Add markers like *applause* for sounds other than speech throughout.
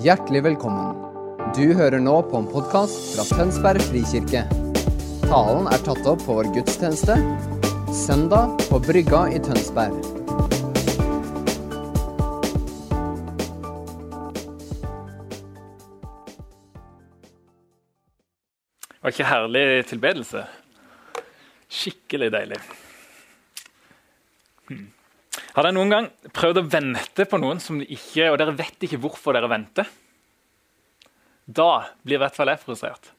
Hjertelig velkommen. Du hører nå på en podkast fra Tønsberg frikirke. Talen er tatt opp på vår gudstjeneste søndag på Brygga i Tønsberg. Det Var ikke herlig tilbedelse? Skikkelig deilig. Hmm. Har dere noen gang prøvd å vente på noen som ikke, og dere vet ikke hvorfor dere venter? Da blir i hvert fall jeg frustrert.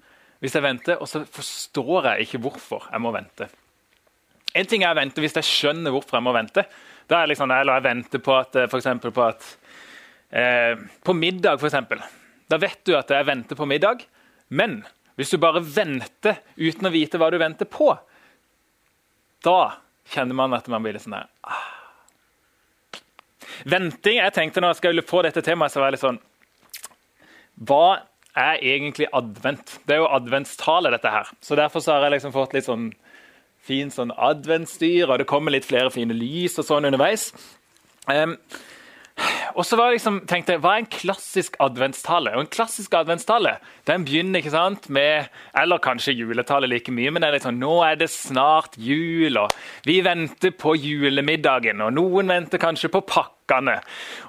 Hvis jeg venter, og så forstår jeg ikke hvorfor jeg må vente. En ting er å vente hvis jeg skjønner hvorfor jeg må vente. Da er liksom, eller jeg venter på at, for eksempel, på, at eh, på middag, f.eks. Da vet du at jeg venter på middag. Men hvis du bare venter uten å vite hva du venter på, da kjenner man at man blir litt sånn her ah. Venting jeg tenkte Når jeg skulle få dette temaet, så var jeg litt sånn Hva er egentlig advent? Det er jo adventstale, dette her. Så derfor så har jeg liksom fått litt sånn fint sånn adventsdyr, og det kommer litt flere fine lys og sånn underveis. Um, og så var liksom, tenkte jeg, Hva er en klassisk adventstale? Og En klassisk adventstale den begynner ikke sant, med Eller kanskje juletale like mye, men det er litt sånn Nå er det snart jul, og vi venter på julemiddagen. Og noen venter kanskje på pakke pakkene.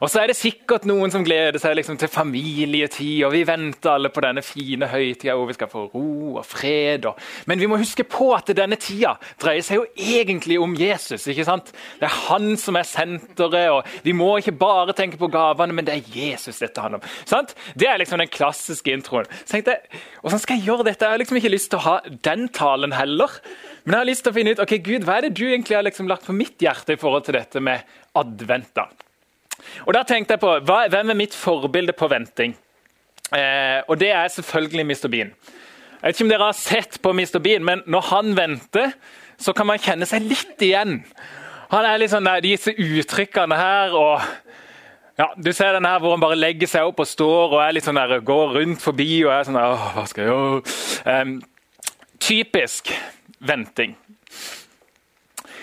Og så er det sikkert noen som gleder seg liksom til familietid, og vi venter alle på denne fine høytida hvor vi skal få ro og fred. Og... Men vi må huske på at denne tida dreier seg jo egentlig om Jesus. ikke sant? Det er han som er senteret, og vi må ikke bare tenke på gavene, men det er Jesus dette handler om. Sant? Det er liksom den klassiske introen. Så tenkte jeg, Hvordan skal jeg gjøre dette? Jeg har liksom ikke lyst til å ha den talen heller. Men jeg har lyst til å finne ut ok, Gud, hva er det du egentlig har liksom lagt på mitt hjerte i forhold til dette med advent. da? Og da tenkte jeg på, hva, Hvem er mitt forbilde på venting? Eh, og det er selvfølgelig Mr. Bean. Jeg vet ikke om dere har sett på Mr. Bean, men når han venter, så kan man kjenne seg litt igjen. Han er litt sånn, nei, disse uttrykkene her og ja, Du ser den her hvor han bare legger seg opp og står og er litt sånn der, går rundt forbi og er sånn der, Åh, hva skal jeg gjøre? Um, typisk venting.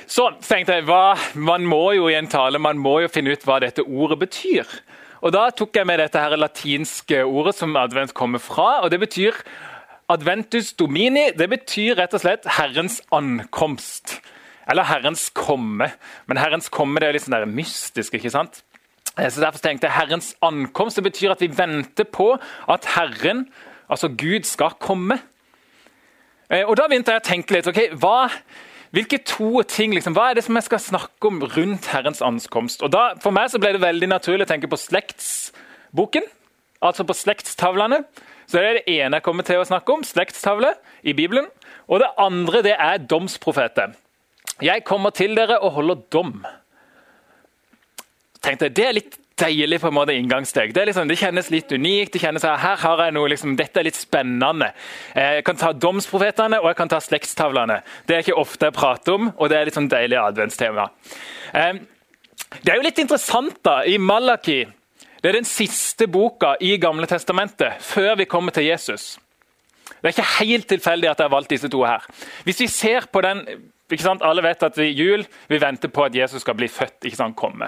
Så tenkte jeg hva, man må jo i en tale man må jo finne ut hva dette ordet betyr. Og Da tok jeg med dette her latinske ordet som advent kommer fra. og det betyr Adventus domini det betyr rett og slett Herrens ankomst. Eller Herrens komme. Men Herrens komme det er litt sånn der mystisk. ikke sant? Eh, så derfor tenkte jeg Herrens ankomst det betyr at vi venter på at Herren, altså Gud, skal komme. Eh, og Da begynte jeg å tenke litt. ok, hva hvilke to ting, liksom, Hva er det som jeg skal snakke om rundt Herrens ankomst? Og da, For meg så ble det veldig naturlig å tenke på slektsboken. Altså på slektstavlene. Så Det er det ene jeg kommer til å snakke om. Slektstavle i Bibelen. Og det andre det er domsprofetet. Jeg kommer til dere og holder dom. Tenkte, jeg, Det er litt deilig på en måte inngangssteg. Det, liksom, det, kjennes litt unikt. det kjennes Her har jeg noe, liksom, Dette er litt spennende. Jeg kan ta domsprofetene og jeg kan ta slektstavlene. Det er ikke ofte jeg prater om, og det er litt sånn deilig adventstema. Det er jo litt interessant da, i Malaki Det er den siste boka i Gamle testamentet før vi kommer til Jesus. Det er ikke helt tilfeldig at jeg har valgt disse to her. Hvis vi ser på den, ikke sant, Alle vet at i jul vi venter på at Jesus skal bli født. ikke sant, komme.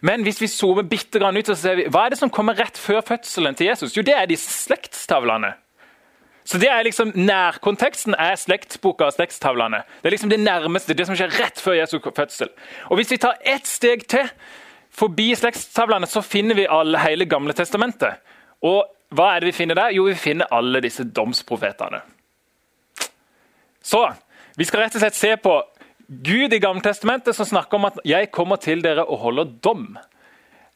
Men hvis vi zoomer bitte grann ut, så ser vi, hva er det som kommer rett før fødselen til Jesus? Jo, det er disse slektstavlene. Så det er liksom Nærkonteksten er slektsboka og slektstavlene. Det er liksom det nærmeste, det som skjer rett før Jesu fødsel. Og Hvis vi tar ett steg til forbi slektstavlene, så finner vi alle, hele Gamle testamentet. Og hva er det vi finner der? Jo, vi finner alle disse domsprofetene. Så vi skal rett og slett se på Gud i Gammeltestamentet som snakker om at 'jeg kommer til dere og holder dom'.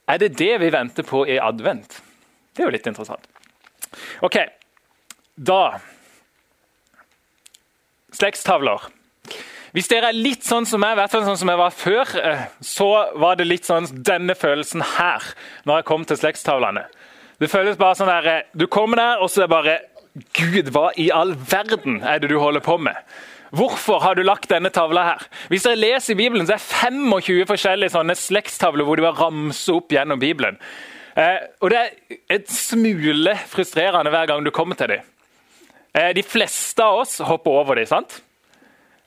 Er det det vi venter på i advent? Det er jo litt interessant. Ok, da Slektstavler. Hvis dere er litt sånn som jeg, sånn som jeg var før, eh, så var det litt sånn denne følelsen her når jeg kom til slektstavlene. Det føles bare sånn der, eh, Du kommer der, og så er det bare Gud, hva i all verden er det du holder på med? Hvorfor har du lagt denne tavla her? Hvis dere leser i Bibelen, så er det 25 forskjellige sånne slektstavler hvor de bare ramser opp gjennom Bibelen. Eh, og Det er et smule frustrerende hver gang du kommer til dem. Eh, de fleste av oss hopper over dem. sant?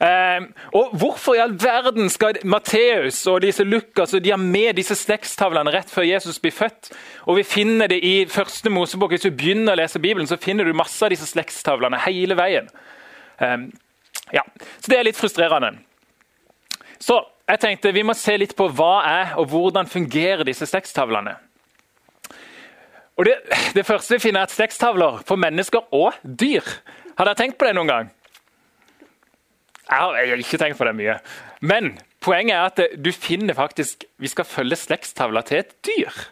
Eh, og Hvorfor i all verden skal Matteus og disse Lukas og de har med disse slektstavlene rett før Jesus blir født? Og Vi finner det i første Mosebok. Hvis du begynner å lese Bibelen, så finner du masse av disse slektstavlene hele veien. Eh, ja, Så det er litt frustrerende. Så jeg tenkte Vi må se litt på hva er og hvordan fungerer disse slektstavlene. Og det, det første vi finner, er at slektstavler for mennesker og dyr. Har dere tenkt på det noen gang? Jeg har, jeg har ikke tenkt på det mye. Men poenget er at du finner faktisk Vi skal følge slektstavla til et dyr.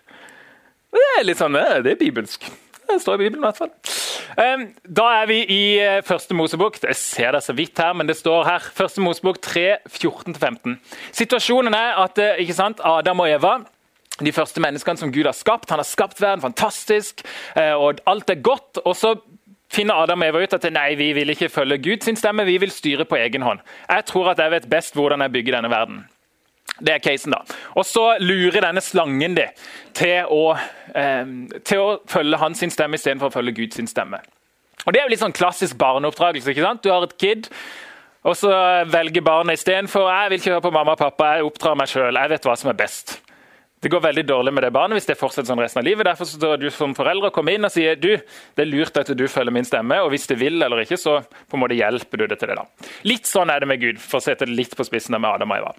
Det er litt sånn, det er bibelsk. Det står i Bibelen i hvert fall. Da er vi i eh, første Mosebok. Jeg ser det så vidt her, men det står her. Første Mosebok 3, 14-15. Situasjonen er at eh, ikke sant, Adam og Eva de første menneskene som Gud har skapt. Han har skapt verden fantastisk, eh, og alt er godt. Og så finner Adam og Eva ut at nei, vi vil ikke følge Guds stemme, vi vil styre på egen hånd. Jeg tror at jeg vet best hvordan jeg bygger denne verden. Det er casen, da. Og så lurer denne slangen de til å, eh, til å følge hans stemme istedenfor å følge Guds stemme. Og Det er jo litt sånn klassisk barneoppdragelse. ikke sant? Du har et kid, og så velger barnet istedenfor jeg vil ikke høre på mamma og pappa, jeg oppdrar meg sjøl, jeg vet hva som er best. Det går veldig dårlig med det barnet hvis det fortsetter sånn resten av livet. Derfor står du som foreldre kommer inn og sier du, det er lurt at du følger min stemme, og hvis du vil eller ikke, så på en måte hjelper du det til det. da. Litt sånn er det med Gud, for å sette det litt på spissen med Adam og Eva.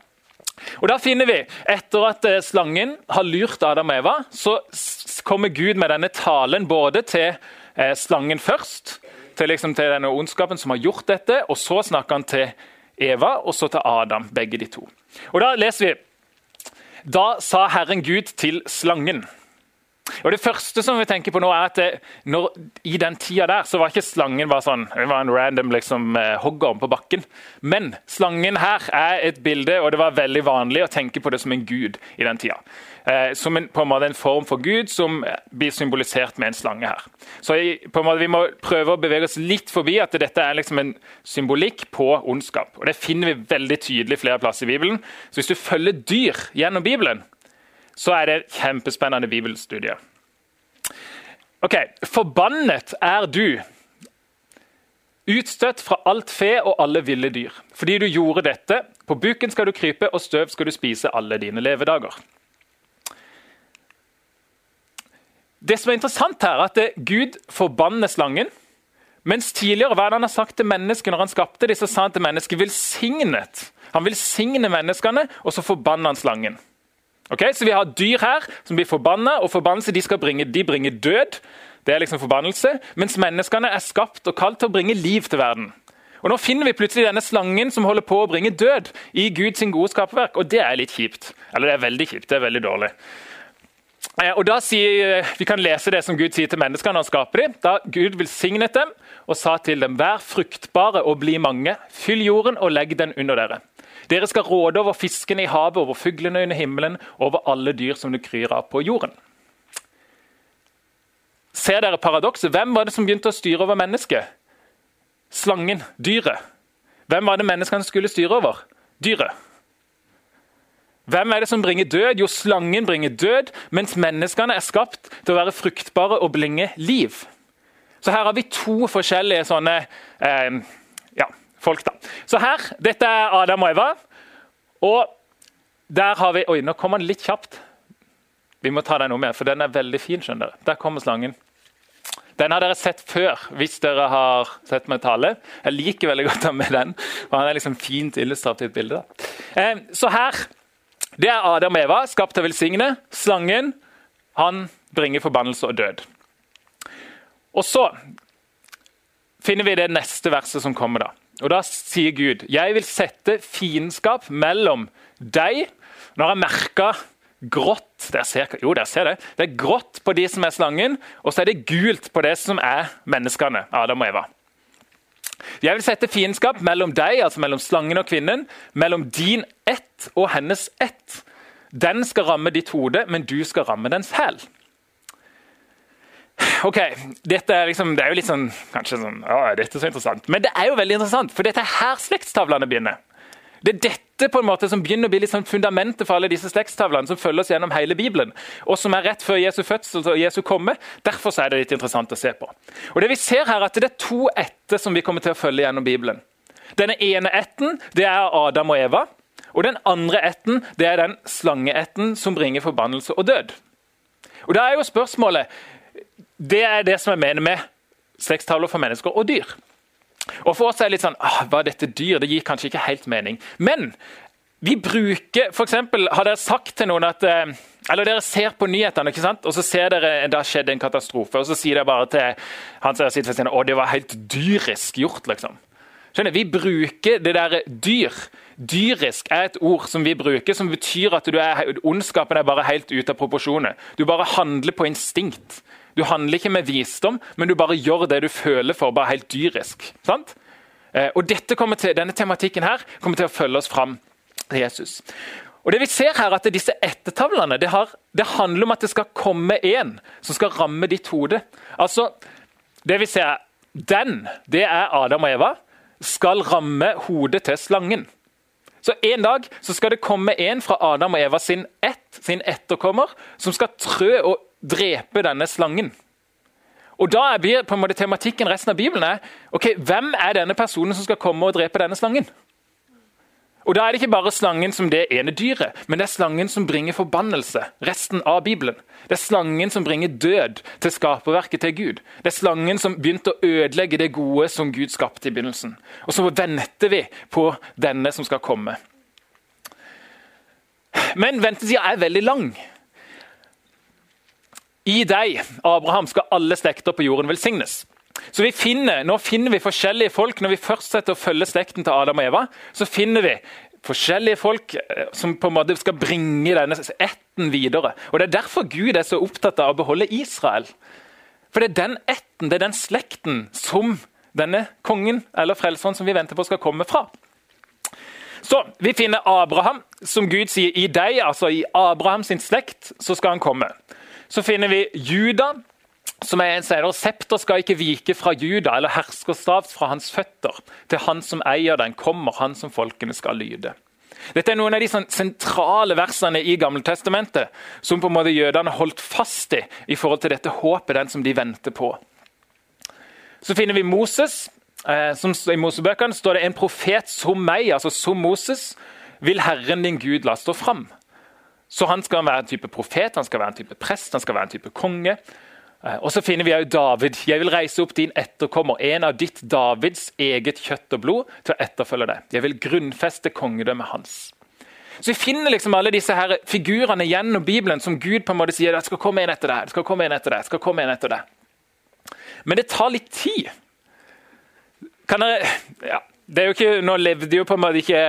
Og da finner vi, Etter at eh, slangen har lurt Adam og Eva, så kommer Gud med denne talen både til eh, slangen først, til, liksom, til denne ondskapen som har gjort dette, og så snakker han til Eva og så til Adam, begge de to. Og Da leser vi Da sa Herren Gud til slangen og Det første som vi tenker på nå er at det, når, I den tida der så var ikke slangen bare sånn, det var en random liksom, eh, hoggorm på bakken. Men slangen her er et bilde, og det var veldig vanlig å tenke på det som en gud i den tida. Eh, som en, på en måte en form for gud som blir symbolisert med en slange her. Så i, på en måte Vi må prøve å bevege oss litt forbi at dette er liksom en symbolikk på ondskap. Og Det finner vi veldig tydelig flere plasser i Bibelen. Så hvis du følger dyr gjennom Bibelen, så er det et kjempespennende bibelstudie. Ok, Forbannet er du, utstøtt fra alt fe og alle ville dyr. Fordi du gjorde dette, på buken skal du krype, og støv skal du spise alle dine levedager. Det som er interessant her, er at Gud forbanner slangen. Mens tidligere hva han har sagt til mennesket når han skapte dem, så sa han til mennesket velsignet. Han velsigner menneskene, og så forbanner han slangen. Okay, så Vi har dyr her som blir forbanna, og forbannelse de, skal bringe, de bringer død. Det er liksom forbannelse, Mens menneskene er skapt og kalt til å bringe liv til verden. Og Nå finner vi plutselig denne slangen som holder på å bringe død i Guds gode skaperverk. Og det er litt kjipt. Eller det er veldig kjipt. Det er veldig dårlig. Eh, og da sier, Vi kan lese det som Gud sier til menneskene når han skaper dem. Da Gud velsignet dem og sa til dem, vær fruktbare og bli mange, fyll jorden og legg den under dere. Dere skal råde over fiskene i havet, over fuglene under himmelen, over alle dyr som det kryr av på jorden. Ser dere paradokset? Hvem var det som begynte å styre over mennesket? Slangen, dyret. Hvem var det menneskene skulle styre over? Dyret. Hvem er det som bringer død? Jo, slangen bringer død, mens menneskene er skapt til å være fruktbare og bringe liv. Så her har vi to forskjellige sånne eh, folk. da. Så her, Dette er Adam og Eva. Og der har vi Oi, nå kom han litt kjapt. Vi må ta den om igjen, for den er veldig fin. skjønner dere. Der kommer slangen. Den har dere sett før, hvis dere har sett meg tale. Jeg liker veldig godt den med den. og Han er liksom fint illustrativt bilde. Eh, så her det er Adam og Eva, skapt til å velsigne. Slangen han bringer forbannelse og død. Og så finner vi det neste verset som kommer. da. Og Da sier Gud jeg vil sette fiendskap mellom deg Når jeg merker grått der ser, Jo, der ser det. Det er grått på de som er slangen, og så er det gult på det som er menneskene. Adam og Eva. Jeg vil sette fiendskap mellom deg, altså mellom slangen og kvinnen, mellom din ett og hennes ett. Den skal ramme ditt hode, men du skal ramme dens hæl. Ok, dette er, liksom, det er jo litt sånn Kanskje sånn ja, dette er så interessant. Men det er jo veldig interessant, for dette er her slektstavlene begynner. Det er dette på en måte som begynner å bli liksom fundamentet for alle disse slektstavlene som følger oss gjennom hele Bibelen, og som er rett før Jesu fødsel og Jesu komme. Derfor er det litt interessant å se på. Og det vi ser her er at Det er to etter som vi kommer til å følge gjennom Bibelen. Denne ene etten det er Adam og Eva. Og den andre etten det er den slangeetten som bringer forbannelse og død. Og da er jo spørsmålet Det er det som jeg mener med slektstavler for mennesker og dyr. Og For oss er det litt sånn ah, Var dette dyr? Det gir kanskje ikke helt mening. Men vi bruker eksempel, Har dere sagt til noen at eh, eller Dere ser på nyhetene, ikke sant? og så ser dere det har skjedd en katastrofe. og Så sier dere bare til han som sitter ved siden av, det var helt dyrisk gjort. liksom. Skjønner, Vi bruker det der dyr. Dyrisk er et ord som vi bruker, som betyr at er, ondskapen er bare helt ute av proporsjoner. Du bare handler på instinkt. Du handler ikke med visdom, men du bare gjør det du føler for, bare helt dyrisk. sant? Eh, og til, Denne tematikken her kommer til å følge oss fram til Jesus. Og det vi ser her at Disse ettertavlene det, har, det handler om at det skal komme en som skal ramme ditt hode. Altså, det vi ser, Den, det er Adam og Eva, skal ramme hodet til slangen. Så En dag så skal det komme en fra Adam og Eva sin ett, sin etterkommer, som skal trø og drepe denne slangen. Og Da blir på en måte tematikken resten av Bibelen er, ok, hvem er denne personen som skal komme og drepe denne slangen. Og Da er det ikke bare slangen som det ene dyret, men det er slangen som bringer forbannelse. resten av Bibelen. Det er slangen som bringer død til skaperverket til Gud. Det er slangen som begynte å ødelegge det gode som Gud skapte i begynnelsen. Og så venter vi på denne som skal komme. Men ventetida er veldig lang. I deg, Abraham, skal alle slekter på jorden velsignes. Så vi finner, Nå finner vi forskjellige folk. Når vi først setter å følge slekten til Adam og Eva, så finner vi forskjellige folk eh, som på en måte skal bringe denne ætten videre. Og Det er derfor Gud er så opptatt av å beholde Israel. For det er den ætten, det er den slekten, som denne kongen eller frelseren som vi venter på, skal komme fra. Så Vi finner Abraham, som Gud sier i deg, altså i Abrahams slekt, så skal han komme. Så finner vi Juda, som er en sier Septer skal ikke vike fra Juda, eller herskerstav fra hans føtter. Til han som eier den, kommer han som folkene skal lyde. Dette er noen av de sånn sentrale versene i Gammeltestamentet som på en måte jødene holdt fast i i forhold til dette håpet, den som de venter på. Så finner vi Moses. Eh, som I Mosebøkene står det en profet som meg, altså som Moses, vil Herren din Gud la stå fram. Så han skal være en type profet, han skal være en type prest, han skal være en type konge. Eh, og så finner vi òg David. Jeg vil reise opp din etterkommer, en av ditt Davids eget kjøtt og blod, til å etterfølge deg. Jeg vil grunnfeste kongedømmet hans. Så Vi finner liksom alle disse her figurene gjennom Bibelen som Gud på en måte sier det skal komme en etter deg, det skal komme en etter deg, det skal komme en etter deg. Men det tar litt tid. Kan dere, ja, det er jo ikke, Nå levde jo på en måte ikke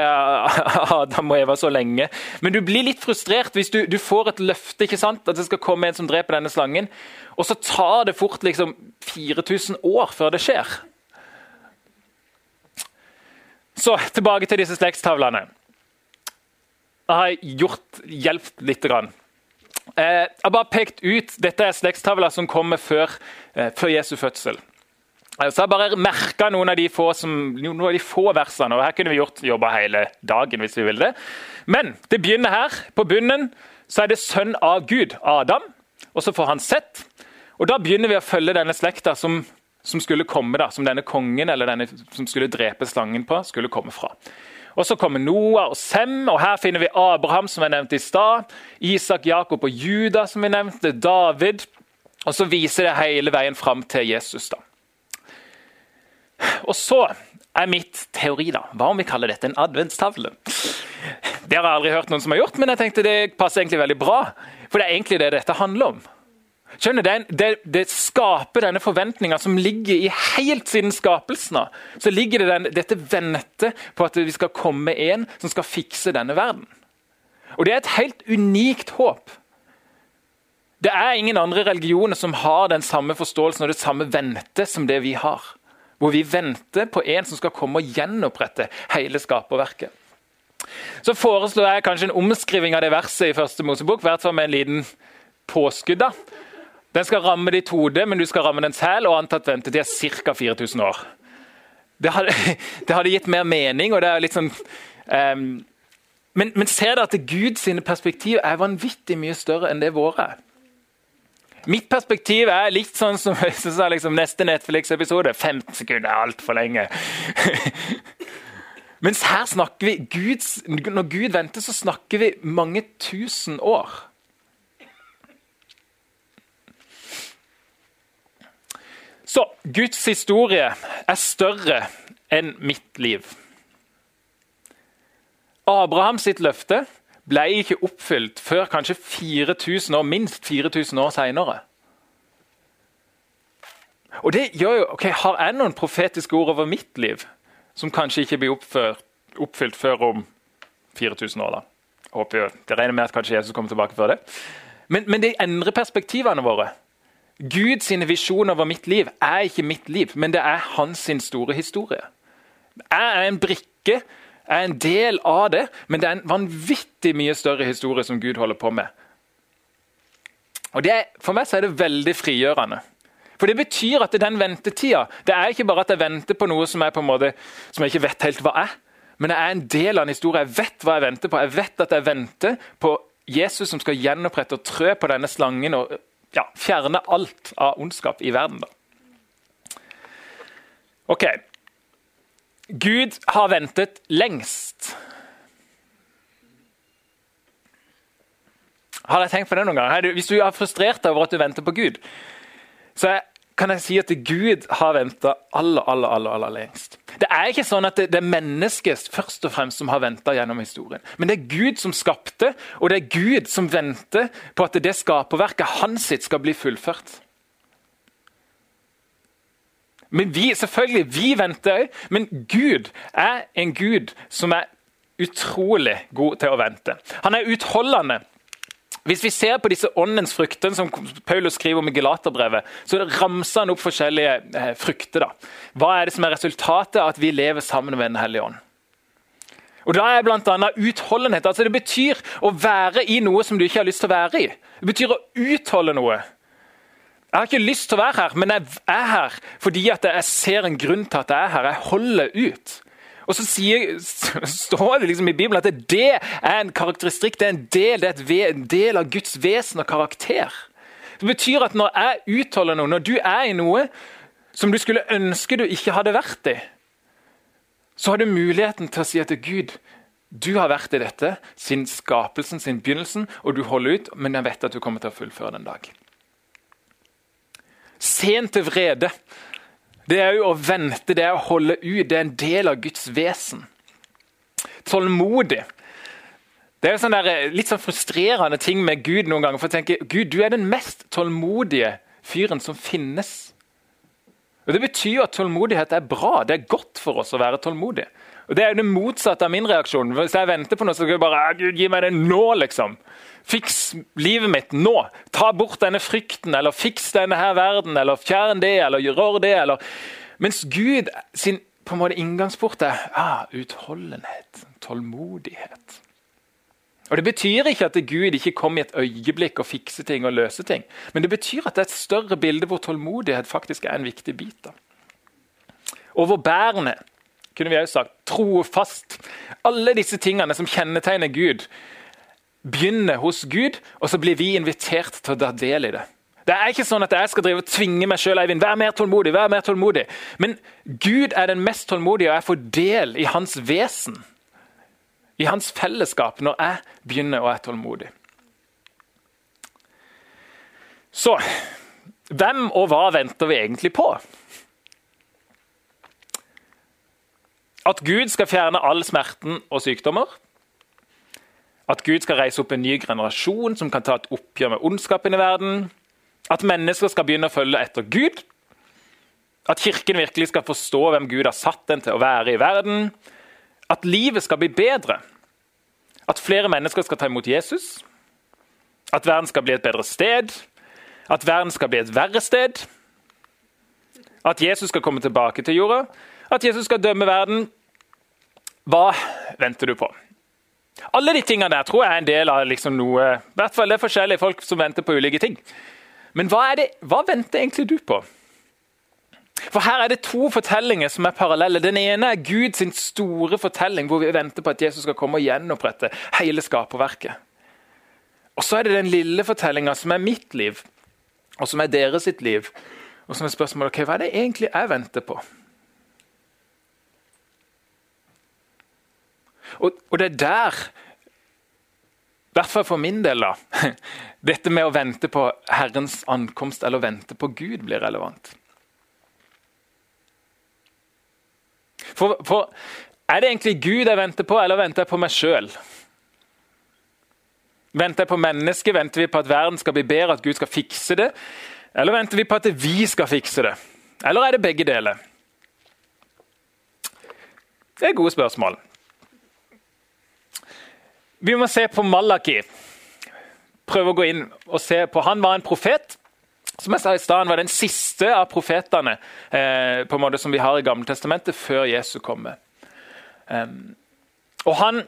Adam og Eva så lenge, men du blir litt frustrert hvis du, du, får et løfte ikke sant? at det skal komme en som dreper denne slangen, og så tar det fort liksom 4000 år før det skjer. Så tilbake til disse slektstavlene. Jeg har gjort, hjulpet lite grann. Eh, jeg har bare pekt ut Dette er slektstavler som kommer før, eh, før Jesu fødsel. Så jeg bare merka noen, noen, av de få versene. og Her kunne vi gjort jobba hele dagen hvis vi ville det. Men det begynner her. På bunnen så er det sønn av Gud, Adam. Og så får han sett. Og Da begynner vi å følge denne slekta som, som skulle komme, da, som denne kongen eller denne som skulle drepe slangen på, skulle komme fra. Og Så kommer Noah og Sem, og her finner vi Abraham, som jeg nevnte i stad. Isak, Jakob og Juda, som vi nevnte. David. Og så viser det hele veien fram til Jesus. da. Og så er mitt teori, da. Hva om vi kaller dette en adventstavle? Det har jeg aldri hørt noen som har gjort, men jeg tenkte det passer egentlig veldig bra. For det er egentlig det dette handler om. Skjønner, det, det, det skaper denne forventninga som ligger i helt siden skapelsen av. Så ligger det den, dette ventet på at vi skal komme en som skal fikse denne verden. Og Det er et helt unikt håp. Det er ingen andre religioner som har den samme forståelsen og det samme ventet som det vi har hvor vi venter på en som skal komme og gjenopprette hele skaperverket. Så foreslår jeg kanskje en omskriving av det verset i første Mosebok, hvert fall med en liten påskudd. Den skal ramme ditt hode, men du skal ramme den selv, og antatt ventetid er ca. 4000 år. Det hadde, *laughs* det hadde, gitt mer mening, og det er litt sånn um, men, men ser dere at Guds perspektiv er vanvittig mye større enn det våre er? Mitt perspektiv er litt sånn som *laughs* sa liksom, neste Netflix-episode. 15 sekunder er altfor lenge. *laughs* Mens her snakker vi Guds, Når Gud venter, så snakker vi mange tusen år. Så Guds historie er større enn mitt liv. Abrahams sitt løfte ble ikke oppfylt før kanskje 4000 år, minst 4000 år seinere. Og det gjør jo, ok, Har jeg noen profetiske ord over mitt liv som kanskje ikke blir oppført, oppfylt før om 4000 år? da? Håper jo, Det regner med at kanskje Jesus kommer tilbake før det. Men, men det endrer perspektivene våre. Guds visjon over mitt liv er ikke mitt liv, men det er hans store historie. Jeg er en brikke, er en del av det, men det er en vanvittig mye større historie som Gud holder på med. Og er, For meg så er det veldig frigjørende. For Det betyr at den ventetida det er ikke bare at jeg venter på noe som, på måte, som jeg ikke vet helt hva er, men jeg er en del av en historie. Jeg vet hva jeg venter på. Jeg vet at jeg venter på Jesus som skal gjenopprette og trø på denne slangen og ja, fjerne alt av ondskap i verden. Da. Ok. Gud har ventet lengst. Har dere tenkt på det noen gang? Hvis du er frustrert over at du venter på Gud, så kan jeg si at Gud har venta aller, aller, aller, aller lengst. Det er ikke sånn at det, det er mennesket først og fremst som har venta gjennom historien. Men det er Gud som skapte, og det er Gud som venter på at det skaperverket hans sitt skal bli fullført. Men vi, selvfølgelig, vi venter òg, men Gud er en Gud som er utrolig god til å vente. Han er utholdende. Hvis vi ser på disse åndens frukter som Paulus skriver om i Gelaterbrevet, så ramser han opp forskjellige eh, frukter. da. Hva er det som er resultatet av at vi lever sammen med Den hellige ånd? Og da er bl.a. utholdenhet. altså Det betyr å være i noe som du ikke har lyst til å være i. Det betyr å utholde noe. Jeg har ikke lyst til å være her, men jeg er her fordi jeg ser en grunn til at jeg er her. Jeg holder ut. Og så sier, *laughs* står det liksom i Bibelen at det er en karakteristikk, det er en del, det er en del av Guds vesen og karakter. Det betyr at når jeg utholder noe, når du er i noe som du skulle ønske du ikke hadde vært i, så har du muligheten til å si at Gud, du har vært i dette sin skapelsen, sin begynnelsen, og du holder ut, men jeg vet at du kommer til å fullføre den dag. Sent til vrede det er jo å vente, det er å holde ut. Det er en del av Guds vesen. Tålmodig. Det er jo sånn der, eh, litt sånn frustrerende ting med Gud noen ganger. for å tenke, Gud, du er den mest tålmodige fyren som finnes. Og Det betyr at tålmodighet er bra. Det er godt for oss å være tålmodig. Og Det er jo det motsatte av min reaksjon. Hvis jeg venter på noe, så skal jeg bare Gud, gi meg det nå, liksom. Fiks livet mitt nå! Ta bort denne frykten, eller fiks denne her verden, eller fjern det, eller gjør det. eller... Mens Gud sin på en måte inngangsport er ah, utholdenhet, tålmodighet. Og Det betyr ikke at Gud ikke kommer i et øyeblikk og fikser ting og løser ting. Men det betyr at det er et større bilde hvor tålmodighet faktisk er en viktig bit. av. Overbærende, kunne vi også sagt. Trofast. Alle disse tingene som kjennetegner Gud, begynner hos Gud, og så blir vi invitert til å ta del i det. Det er ikke sånn at jeg skal drive og tvinge meg sjøl. Vær mer tålmodig, vær mer tålmodig. Men Gud er den mest tålmodige, og jeg får del i hans vesen. I hans fellesskap, når jeg begynner å være tålmodig. Så hvem og hva venter vi egentlig på? At Gud skal fjerne all smerten og sykdommer? At Gud skal reise opp en ny generasjon som kan ta et oppgjør med ondskapen i verden. At mennesker skal begynne å følge etter Gud. At Kirken virkelig skal forstå hvem Gud har satt den til å være i verden. At livet skal bli bedre. At flere mennesker skal ta imot Jesus. At verden skal bli et bedre sted. At verden skal bli et verre sted. At Jesus skal komme tilbake til jorda. At Jesus skal dømme verden. Hva venter du på? Alle de tingene der tror jeg er en del av liksom noe i hvert fall Det er forskjellige folk som venter på ulike ting. Men hva, det, hva venter egentlig du på? For Her er det to fortellinger som er parallelle. Den ene er Guds store fortelling, hvor vi venter på at Jesus skal komme og gjenopprette hele skaperverket. Og så er det den lille fortellinga som er mitt liv, og som er deres sitt liv. Og som er spørsmålet okay, hva er det egentlig jeg venter på? Og, og det er der, i hvert fall for min del, da, *laughs* dette med å vente på Herrens ankomst eller vente på Gud blir relevant. For, for er det egentlig Gud jeg venter på, eller venter jeg på meg sjøl? Venter jeg på mennesket? Venter vi på at verden skal bli bedre, at Gud skal fikse det? Eller venter vi på at vi skal fikse det? Eller er det begge deler? Det er gode spørsmål. Vi må se på Malaki. Prøve å gå inn og se på Han var en profet. Som jeg sa i sted, var den siste av profetene eh, på en måte som vi har i Gammeltestamentet før Jesus kommer. Um, og han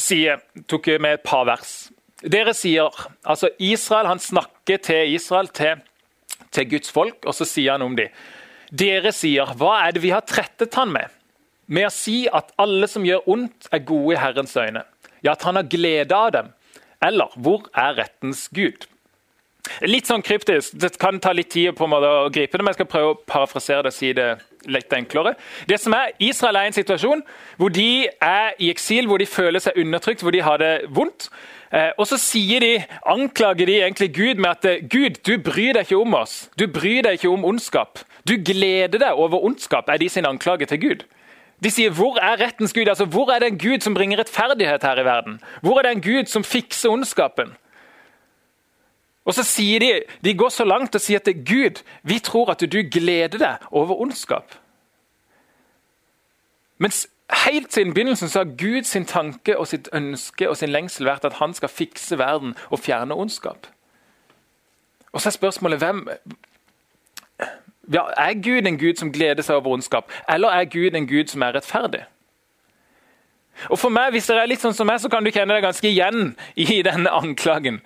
sier, tok med et par vers. Dere sier, altså Israel, Han snakker til Israel, til, til Guds folk, og så sier han om dem. Dere sier, hva er det vi har trettet han med? Med å si at alle som gjør ondt, er gode i Herrens øyne. Ja, at han har glede av dem. Eller hvor er rettens Gud? Litt sånn kryptisk. Det kan ta litt tid på en måte å gripe det, men jeg skal prøve å parafrasere det og si det litt enklere. Det som er, Israel er i en situasjon hvor de er i eksil, hvor de føler seg undertrykt, hvor de har det vondt. Eh, og så sier de, anklager de egentlig Gud med at eh, Gud, du bryr deg ikke om oss. Du bryr deg ikke om ondskap. Du gleder deg over ondskap, er de sin anklage til Gud. De sier 'hvor er rettens Gud'? Altså, Hvor er det en Gud som bringer rettferdighet her i verden? Hvor er det en Gud som fikser ondskapen? Og så sier De de går så langt og sier at Gud vi tror at du gleder deg over ondskap. Mens helt siden begynnelsen så har Gud sin tanke og sitt ønske og sin lengsel vært at han skal fikse verden og fjerne ondskap. Og så er spørsmålet hvem, Er Gud en Gud som gleder seg over ondskap, eller er Gud en Gud som er rettferdig? Og for meg, Hvis dere er litt sånn som meg, så kan du kjenne deg ganske igjen i denne anklagen.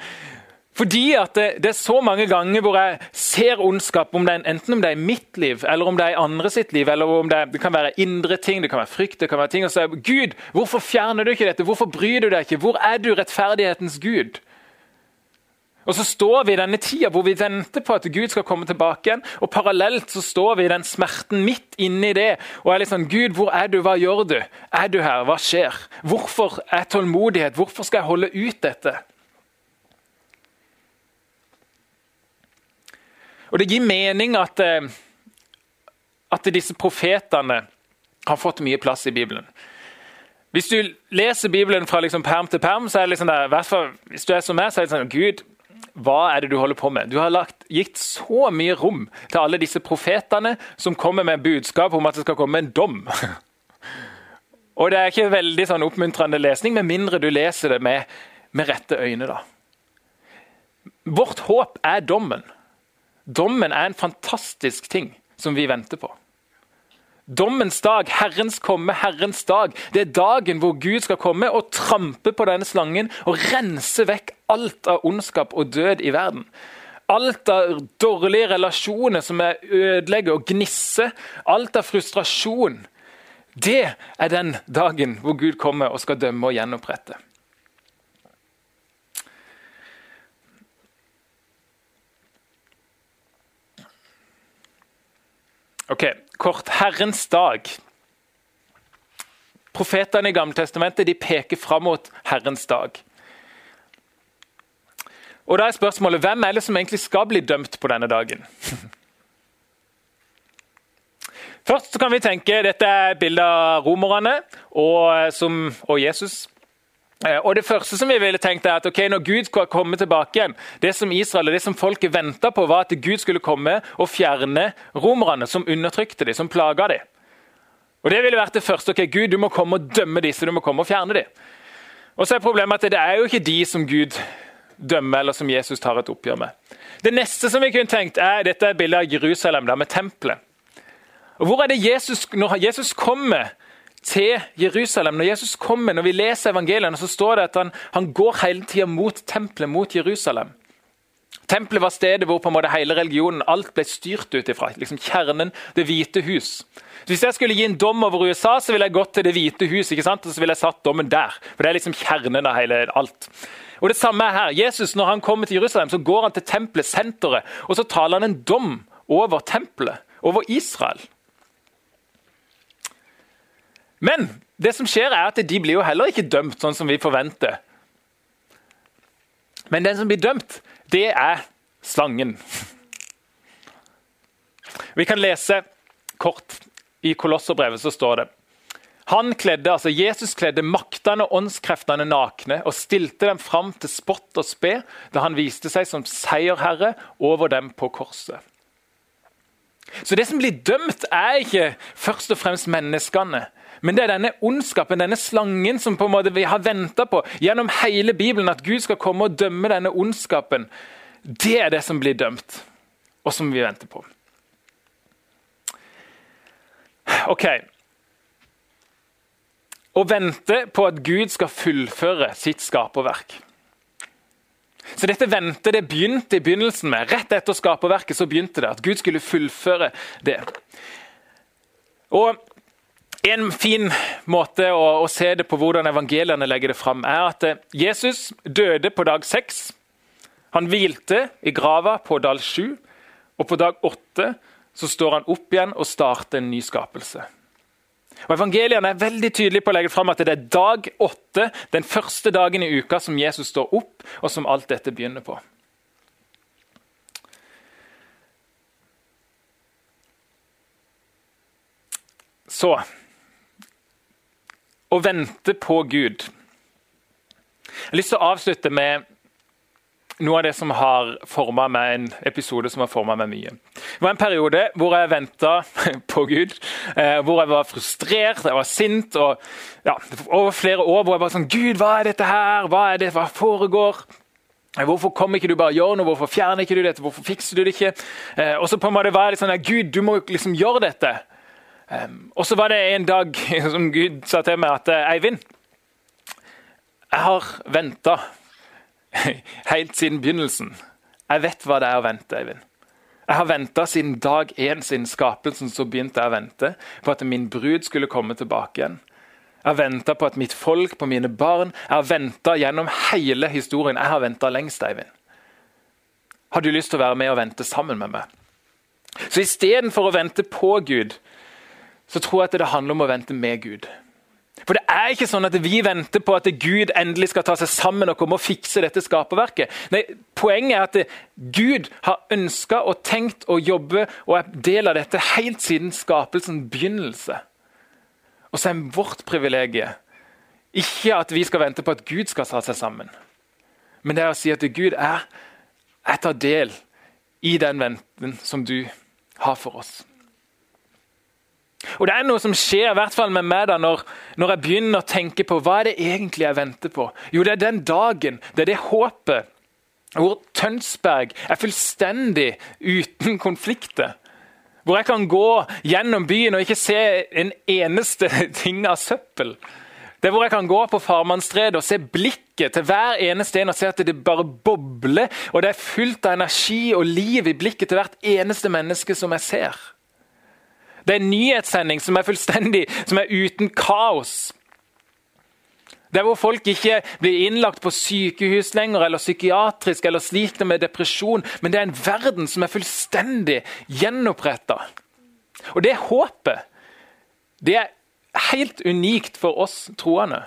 Fordi at det, det, er så mange ganger hvor jeg ser ondskap, om er, enten om det er i mitt liv, eller om det er i andre sitt liv, eller om det, det kan være indre ting, det kan være frykt det kan være ting, og så er Gud, hvorfor fjerner du ikke dette? Hvorfor bryr du deg ikke? Hvor er du rettferdighetens Gud? Og så står vi i denne tida hvor vi venter på at Gud skal komme tilbake igjen. Og parallelt så står vi i den smerten midt inni det og er sånn Gud, hvor er du? Hva gjør du? Er du her? Hva skjer? Hvorfor er tålmodighet? Hvorfor skal jeg holde ut dette? Og Det gir mening at, eh, at disse profetene har fått mye plass i Bibelen. Hvis du leser Bibelen fra liksom perm til perm, så er det liksom der, hvis du er som meg, så er det sånn Gud, hva er det du holder på med? Du har lagt, gitt så mye rom til alle disse profetene som kommer med budskap om at det skal komme en dom. *laughs* Og Det er ikke veldig sånn oppmuntrende lesning, med mindre du leser det med, med rette øyne. da. Vårt håp er dommen. Dommen er en fantastisk ting som vi venter på. Dommens dag, Herrens komme, Herrens dag. Det er dagen hvor Gud skal komme og trampe på denne slangen og rense vekk alt av ondskap og død i verden. Alt av dårlige relasjoner som er ødelegger og gnisser. Alt av frustrasjon. Det er den dagen hvor Gud kommer og skal dømme og gjenopprette. Ok, Kort. Herrens dag. Profetene i Gammeltestamentet de peker fram mot Herrens dag. Og da er spørsmålet, Hvem er det som egentlig skal bli dømt på denne dagen? *laughs* Først kan vi tenke, Dette er bildet av romerne og, som, og Jesus. Eh, og Det første som vi ville tenkt er at okay, når Gud skulle komme tilbake igjen Det som Israel og det som folket venta på, var at Gud skulle komme og fjerne romerne som undertrykte dem, som plaga dem. Og Det ville vært det første. ok, Gud, du må komme og dømme disse, du må komme og fjerne dem. Og så er Problemet at det er jo ikke de som Gud dømmer, eller som Jesus tar et oppgjør med. Det neste som vi kunne tenkt er, Dette er bildet av Jerusalem, der med tempelet. Og Hvor er det Jesus, Når Jesus kommer til Jerusalem. Når Jesus kommer, når vi leser evangeliene, så står det at han, han går hele tida mot tempelet, mot Jerusalem. Tempelet var stedet hvor på en måte hele religionen alt ble styrt ut ifra. Liksom kjernen, Det hvite hus. Hvis jeg skulle gi en dom over USA, så ville jeg gått til Det hvite hus ikke sant? og så ville jeg satt dommen der. For Det er liksom kjernen av hele alt. Og Det samme er her. Jesus, Når han kommer til Jerusalem, så går han til tempelet, senteret, og så taler han en dom over tempelet, over Israel. Men det som skjer er at de blir jo heller ikke dømt sånn som vi forventer. Men den som blir dømt, det er slangen. Vi kan lese kort. I Kolosserbrevet så står det han kledde, altså Jesus kledde maktene og åndskreftene nakne og stilte dem fram til spott og spe da han viste seg som seierherre over dem på korset. Så Det som blir dømt, er ikke først og fremst menneskene. Men det er denne ondskapen, denne slangen, som på en måte vi har venta på gjennom hele Bibelen. At Gud skal komme og dømme denne ondskapen. Det er det som blir dømt, og som vi venter på. Ok. Å vente på at Gud skal fullføre sitt skaperverk. Så dette ventet det begynte i begynnelsen med. Rett etter skaperverket så begynte det at Gud skulle fullføre det. Og En fin måte å, å se det på hvordan evangeliene legger det fram, er at Jesus døde på dag seks. Han hvilte i grava på dal sju, og på dag åtte så står han opp igjen og starter en ny skapelse. Og Evangeliene er veldig tydelige på å legge fram at det er dag åtte, den første dagen i uka, som Jesus står opp, og som alt dette begynner på. Så Å vente på Gud. Jeg har lyst til å avslutte med noe av det som har forma meg, en episode som har forma meg mye. Det var en periode hvor jeg venta *laughs* på Gud, eh, hvor jeg var frustrert, jeg var sint. og ja, Over flere år hvor jeg bare sånn Gud, hva er dette her? Hva er det, hva foregår? Hvorfor kommer ikke du bare gjør noe? Hvorfor fjerner ikke du dette? Hvorfor fikser du det ikke? Eh, og så på en måte var litt sånn Gud, du må liksom gjøre dette. Og så var det en dag *laughs* som Gud sa til meg at Eivind, jeg har venta *laughs* helt siden begynnelsen. Jeg vet hva det er å vente, Eivind. Jeg har venta siden dag én, siden skapelsen, så begynte jeg å vente på at min brud skulle komme tilbake igjen. Jeg har venta på at mitt folk, på mine barn Jeg har venta gjennom hele historien. Jeg har venta lengst, Eivind. Har du lyst til å være med og vente sammen med meg? Så istedenfor å vente på Gud, så tror jeg at det handler om å vente med Gud. For det er ikke sånn at vi venter på at Gud endelig skal ta seg sammen og komme og fikse dette skaperverket. Nei, Poenget er at Gud har ønska og tenkt å jobbe og er del av dette helt siden skapelsens begynnelse. Og så er vårt privilegium ikke at vi skal vente på at Gud skal ta seg sammen, men det er å si at Gud er, jeg tar del i den venten som du har for oss. Og Det er noe som skjer i hvert fall med meg da, når, når, jeg begynner å tenke på hva er det egentlig jeg venter på. Jo, det er den dagen, det er det håpet, hvor Tønsberg er fullstendig uten *laughs* konflikter. Hvor jeg kan gå gjennom byen og ikke se en eneste *laughs* ting av søppel. Det er hvor jeg kan gå på Farmannstredet og se blikket til hver eneste en og se at det bare bobler. Og det er fullt av energi og liv i blikket til hvert eneste menneske som jeg ser. Det er en nyhetssending som er fullstendig, som er uten kaos. Det er hvor folk ikke blir innlagt på sykehus lenger, eller psykiatrisk eller sliter med depresjon, men det er en verden som er fullstendig gjenoppretta. Og det håpet, det er helt unikt for oss troende.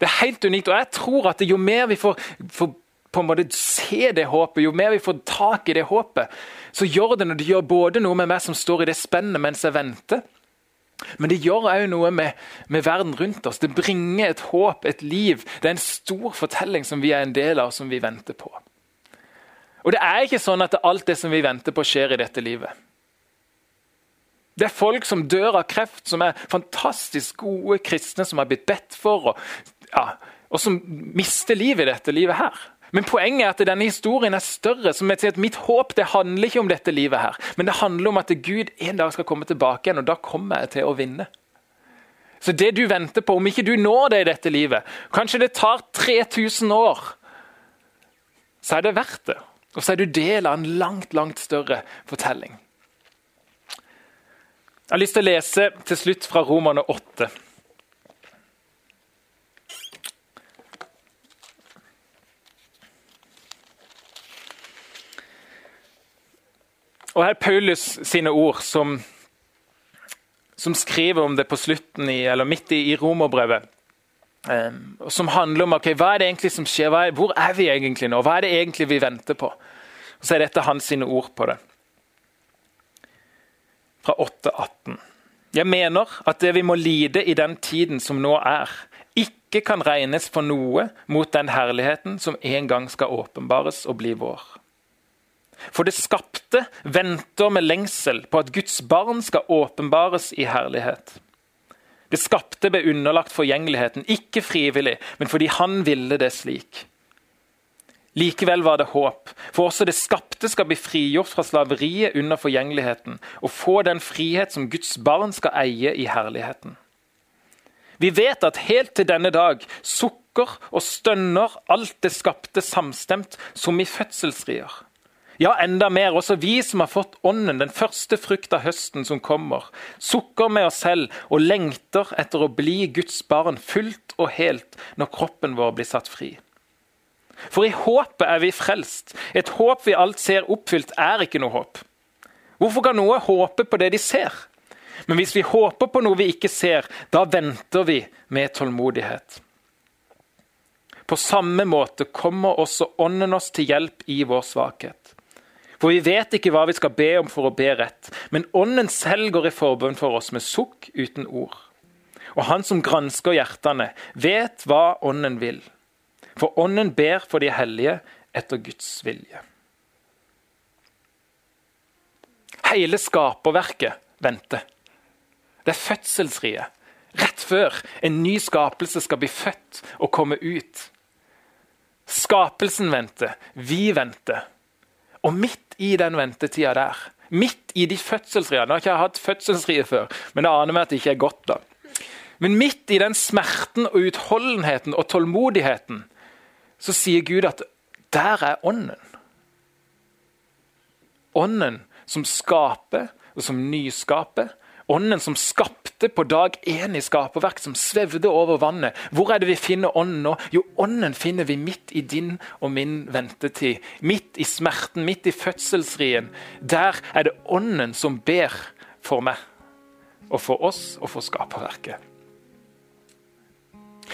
Det er helt unikt, og jeg tror at jo mer vi får, får på en måte se det håpet, jo mer vi får tak i det håpet, så gjør det når det gjør både noe med meg som står i det spennet mens jeg venter, men det gjør òg noe med, med, verden rundt oss. Det bringer et håp, et liv. Det er en stor fortelling som vi er en del av, som vi venter på. Og Det er ikke sånn at alt det som vi venter på, skjer i dette livet. Det er folk som dør av kreft, som er fantastisk gode kristne, som har blitt bedt for, og, ja, og som mister livet i dette livet her. Men poenget er at denne historien er større. som jeg sier at Mitt håp det handler ikke om dette livet, her, men det handler om at Gud en dag skal komme tilbake igjen, og da kommer jeg til å vinne. Så det du venter på, om ikke du når det i dette livet, kanskje det tar 3000 år, så er det verdt det. Og så er du del av en langt, langt større fortelling. Jeg har lyst til å lese til slutt fra Romerne 8. Og her er Paulus sine ord som, som skriver om det på slutten i, eller midt i, i romerbrevet. Um, som handler om okay, hva er det egentlig som skjer, er, hvor er vi egentlig nå? Hva er det egentlig vi venter på? Og Så er dette hans sine ord på det. Fra 8.18. Jeg mener at det vi må lide i den tiden som nå er, ikke kan regnes for noe mot den herligheten som en gang skal åpenbares og bli vår. For det skapte venter med lengsel på at Guds barn skal åpenbares i herlighet. Det skapte ble underlagt forgjengeligheten, ikke frivillig, men fordi han ville det slik. Likevel var det håp, for også det skapte skal bli frigjort fra slaveriet under forgjengeligheten og få den frihet som Guds barn skal eie i herligheten. Vi vet at helt til denne dag sukker og stønner alt det skapte samstemt som i fødselsrier. Ja, enda mer. Også vi som har fått Ånden, den første frukt av høsten som kommer, sukker med oss selv og lengter etter å bli Guds barn fullt og helt når kroppen vår blir satt fri. For i håpet er vi frelst. Et håp vi alt ser oppfylt, er ikke noe håp. Hvorfor kan noe håpe på det de ser? Men hvis vi håper på noe vi ikke ser, da venter vi med tålmodighet. På samme måte kommer også Ånden oss til hjelp i vår svakhet. For vi vet ikke hva vi skal be om for å be rett, men Ånden selv går i forbønn for oss med sukk uten ord. Og Han som gransker hjertene, vet hva Ånden vil. For Ånden ber for de hellige etter Guds vilje. Hele skaperverket venter. Det er fødselsriet. Rett før en ny skapelse skal bli født og komme ut. Skapelsen venter, vi venter. Og midt i den ventetida der, midt i de fødselsriene Nå har ikke hatt fødselsrie før, men det aner meg at det ikke er godt. da. Men midt i den smerten og utholdenheten og tålmodigheten, så sier Gud at der er ånden. Ånden som skaper og som nyskaper, Ånden som skapte på dag én i skaperverk, som svevde over vannet. Hvor er det vi finner ånden nå? Jo, ånden finner vi midt i din og min ventetid. Midt i smerten, midt i fødselsrien. Der er det ånden som ber for meg og for oss og for skaperverket.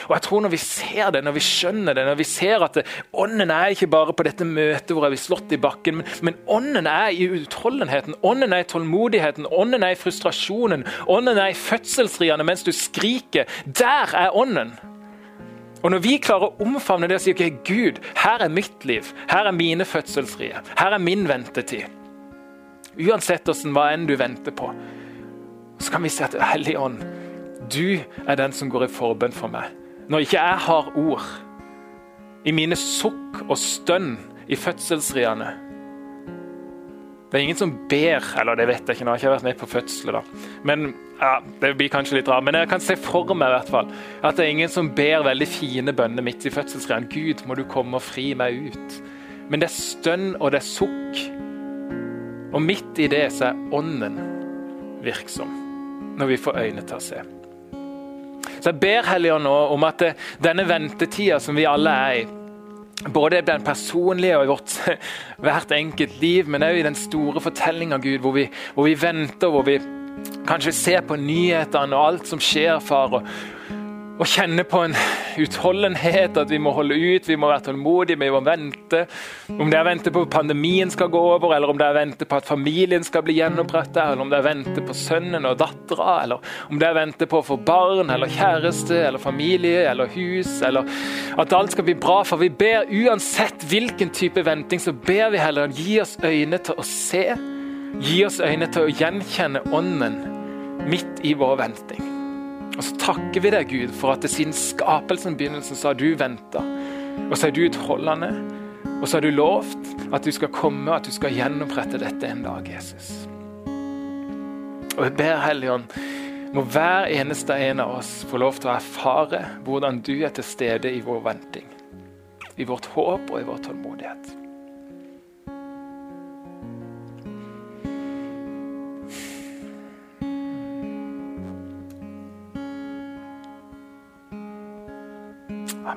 Og jeg tror Når vi ser det, når vi skjønner det, når vi ser at det, ånden er ikke bare på dette møtet hvor jeg blir slått i bakken, men, men, ånden er i utholdenheten, ånden er i tålmodigheten, ånden er i frustrasjonen, ånden er i fødselsriene mens du skriker. Der er ånden! Og Når vi klarer å omfavne det og si ok, Gud, her er mitt liv, her er mine fødselsfrie, her er min ventetid. Uansett hva enn du venter på, så kan vi si at Hellig Ånd, du er den som går i forbønn for meg. Når ikke jeg har ord, i mine sukk og stønn i fødselsriene Det er ingen som ber Eller det vet jeg ikke, nå har jeg ikke vært med på fødselet, da. Men ja, Det blir kanskje litt rart, men jeg kan se for meg i hvert fall, at det er ingen som ber veldig fine bønner midt i fødselsriene. Gud, må du komme og fri meg ut. Men det er stønn og det er sukk. Og midt i det så er ånden virksom, når vi får øyne til å se. Så jeg ber Helligånd nå om at denne ventetida som vi alle er i, både i den personlige og i vårt *laughs* hvert enkelt liv, men òg i den store fortellinga, Gud, hvor vi, hvor vi venter, hvor vi kanskje ser på nyhetene og alt som skjer, far. og og kjenne på en utholdenhet, at vi må holde ut, vi må være tålmodige, vi må vente. Om det er å vente på at pandemien skal gå over, eller om det er å vente på at familien skal bli gjenoppretta, eller om det er å vente på sønnen og dattera, eller om det er å vente på å få barn eller kjæreste eller familie eller hus, eller at alt skal bli bra. For vi ber uansett hvilken type venting, så ber vi heller gi oss øyne til å se. Gi oss øyne til å gjenkjenne Ånden midt i vår venting. Og så takker vi deg, Gud, for at det siden skapelsen begynnelsen så har du venta. Og så er du utholdende. Og så har du lovt at du skal komme at du skal gjenopprette dette en dag, Jesus. Og jeg ber Helligånd, må hver eneste en av oss få lov til å erfare hvordan du er til stede i vår venting. I vårt håp og i vår tålmodighet.